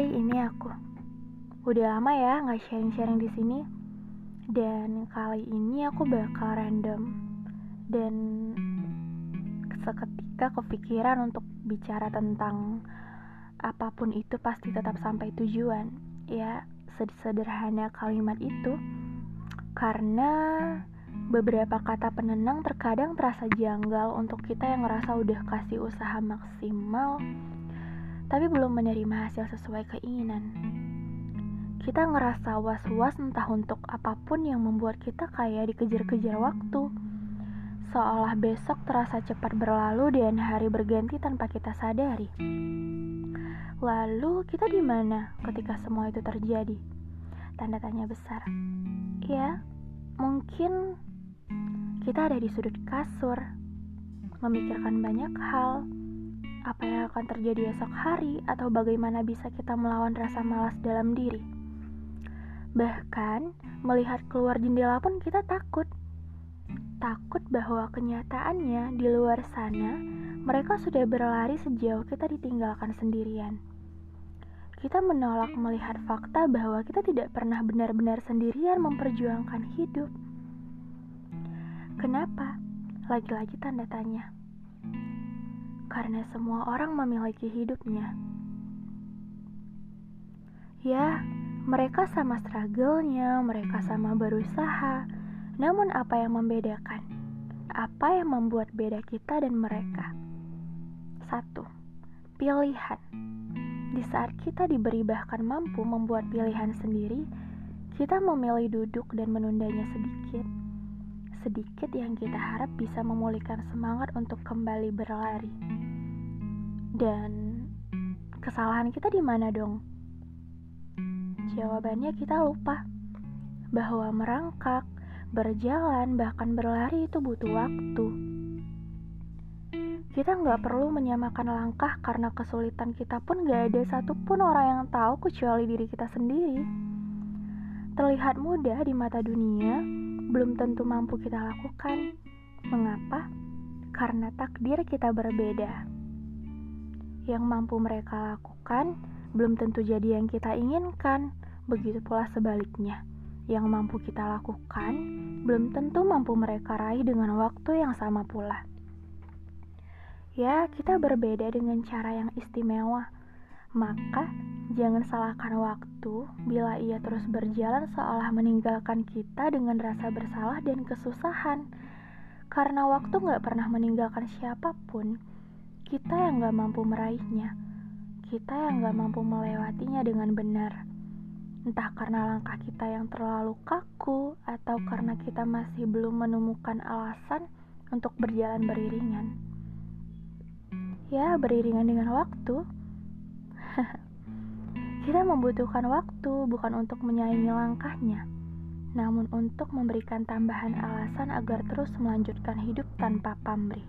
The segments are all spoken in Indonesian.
Hai, ini aku. Udah lama ya nggak sharing-sharing di sini. Dan kali ini aku bakal random dan seketika kepikiran untuk bicara tentang apa pun itu pasti tetap sampai tujuan. Ya, sederhana kalimat itu. Karena beberapa kata penenang terkadang terasa janggal untuk kita yang ngerasa udah kasih usaha maksimal tapi belum menerima hasil sesuai keinginan. Kita ngerasa was-was entah untuk apa pun yang membuat kita kayak dikejar-kejar waktu. Seolah besok terasa cepat berlalu dan hari berganti tanpa kita sadari. Lalu kita di mana ketika semua itu terjadi? Tanda tanya besar. Ya, mungkin kita ada di sudut kasur, memikirkan banyak hal, apa yang akan terjadi esok hari atau bagaimana bisa kita melawan rasa malas dalam diri. Bahkan, melihat keluar jendela pun kita takut. Takut bahwa kenyataannya di luar sana, mereka sudah berlari sejauh kita ditinggalkan sendirian. Kita menolak melihat fakta bahwa kita tidak pernah benar-benar sendirian memperjuangkan hidup. Kenapa? Lagi-lagi tanda tanya karena semua orang memiliki hidupnya. Ya, mereka sama struggle-nya, mereka sama berusaha. Namun apa yang membedakan? Apa yang membuat beda kita dan mereka? Satu, pilihan. Di saat kita diberi bahkan mampu membuat pilihan sendiri, kita memilih duduk dan menundanya sedikit. Sedikit yang kita harap bisa memulihkan semangat untuk kembali berlari. Dan kesalahan kita di mana dong? Jawabannya kita lupa bahwa merangkak, berjalan, bahkan berlari itu butuh waktu. Kita nggak perlu menyamakan langkah karena kesulitan kita pun nggak ada satupun orang yang tahu kecuali diri kita sendiri. Terlihat mudah di mata dunia, belum tentu mampu kita lakukan. Mengapa? Karena takdir kita berbeda yang mampu mereka lakukan belum tentu jadi yang kita inginkan. Begitu pula sebaliknya, yang mampu kita lakukan belum tentu mampu mereka raih dengan waktu yang sama pula. Ya, kita berbeda dengan cara yang istimewa. Maka, jangan salahkan waktu bila ia terus berjalan seolah meninggalkan kita dengan rasa bersalah dan kesusahan. Karena waktu gak pernah meninggalkan siapa pun, kita yang gak mampu meraihnya, kita yang gak mampu melewatinya dengan benar. Entah karena langkah kita yang terlalu kaku, atau karena kita masih belum menemukan alasan untuk berjalan beriringan. Ya, beriringan dengan waktu. kita membutuhkan waktu bukan untuk menyaingi langkahnya, namun untuk memberikan tambahan alasan agar terus melanjutkan hidup tanpa pamrih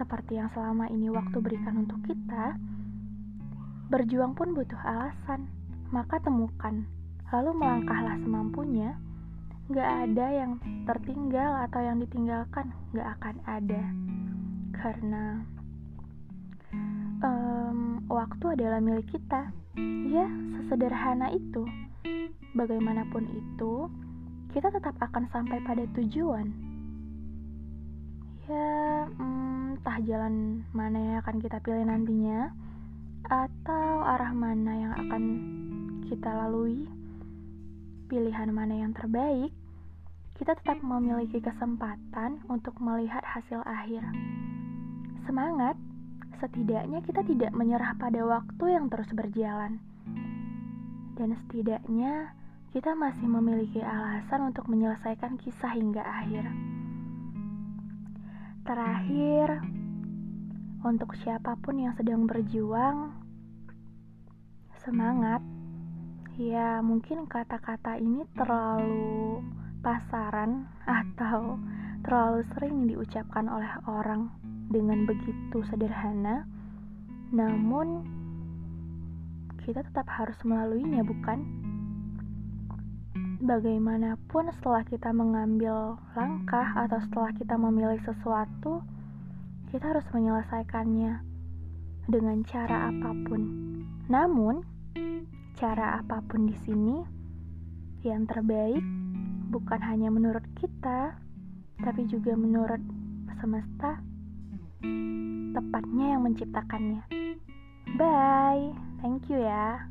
seperti yang selama ini waktu berikan untuk kita, berjuang pun butuh alasan. Maka temukan, lalu melangkahlah semampunya. Gak ada yang tertinggal atau yang ditinggalkan, gak akan ada. Karena um, waktu adalah milik kita. Ya, sesederhana itu. Bagaimanapun itu, kita tetap akan sampai pada tujuan. Ya, entah jalan mana yang akan kita pilih nantinya atau arah mana yang akan kita lalui pilihan mana yang terbaik kita tetap memiliki kesempatan untuk melihat hasil akhir semangat setidaknya kita tidak menyerah pada waktu yang terus berjalan dan setidaknya kita masih memiliki alasan untuk menyelesaikan kisah hingga akhir. Terakhir, untuk siapa pun yang sedang berjuang, semangat. Ya, mungkin kata-kata ini terlalu pasaran atau terlalu sering diucapkan oleh orang dengan begitu sederhana. Namun, kita tetap harus melaluinya, bukan? bagaimanapun setelah kita mengambil langkah atau setelah kita memilih sesuatu, kita harus menyelesaikannya dengan cara apa pun. Namun, cara apa pun di sini, yang terbaik bukan hanya menurut kita, tapi juga menurut semesta, tepatnya yang menciptakannya. Bye, thank you ya.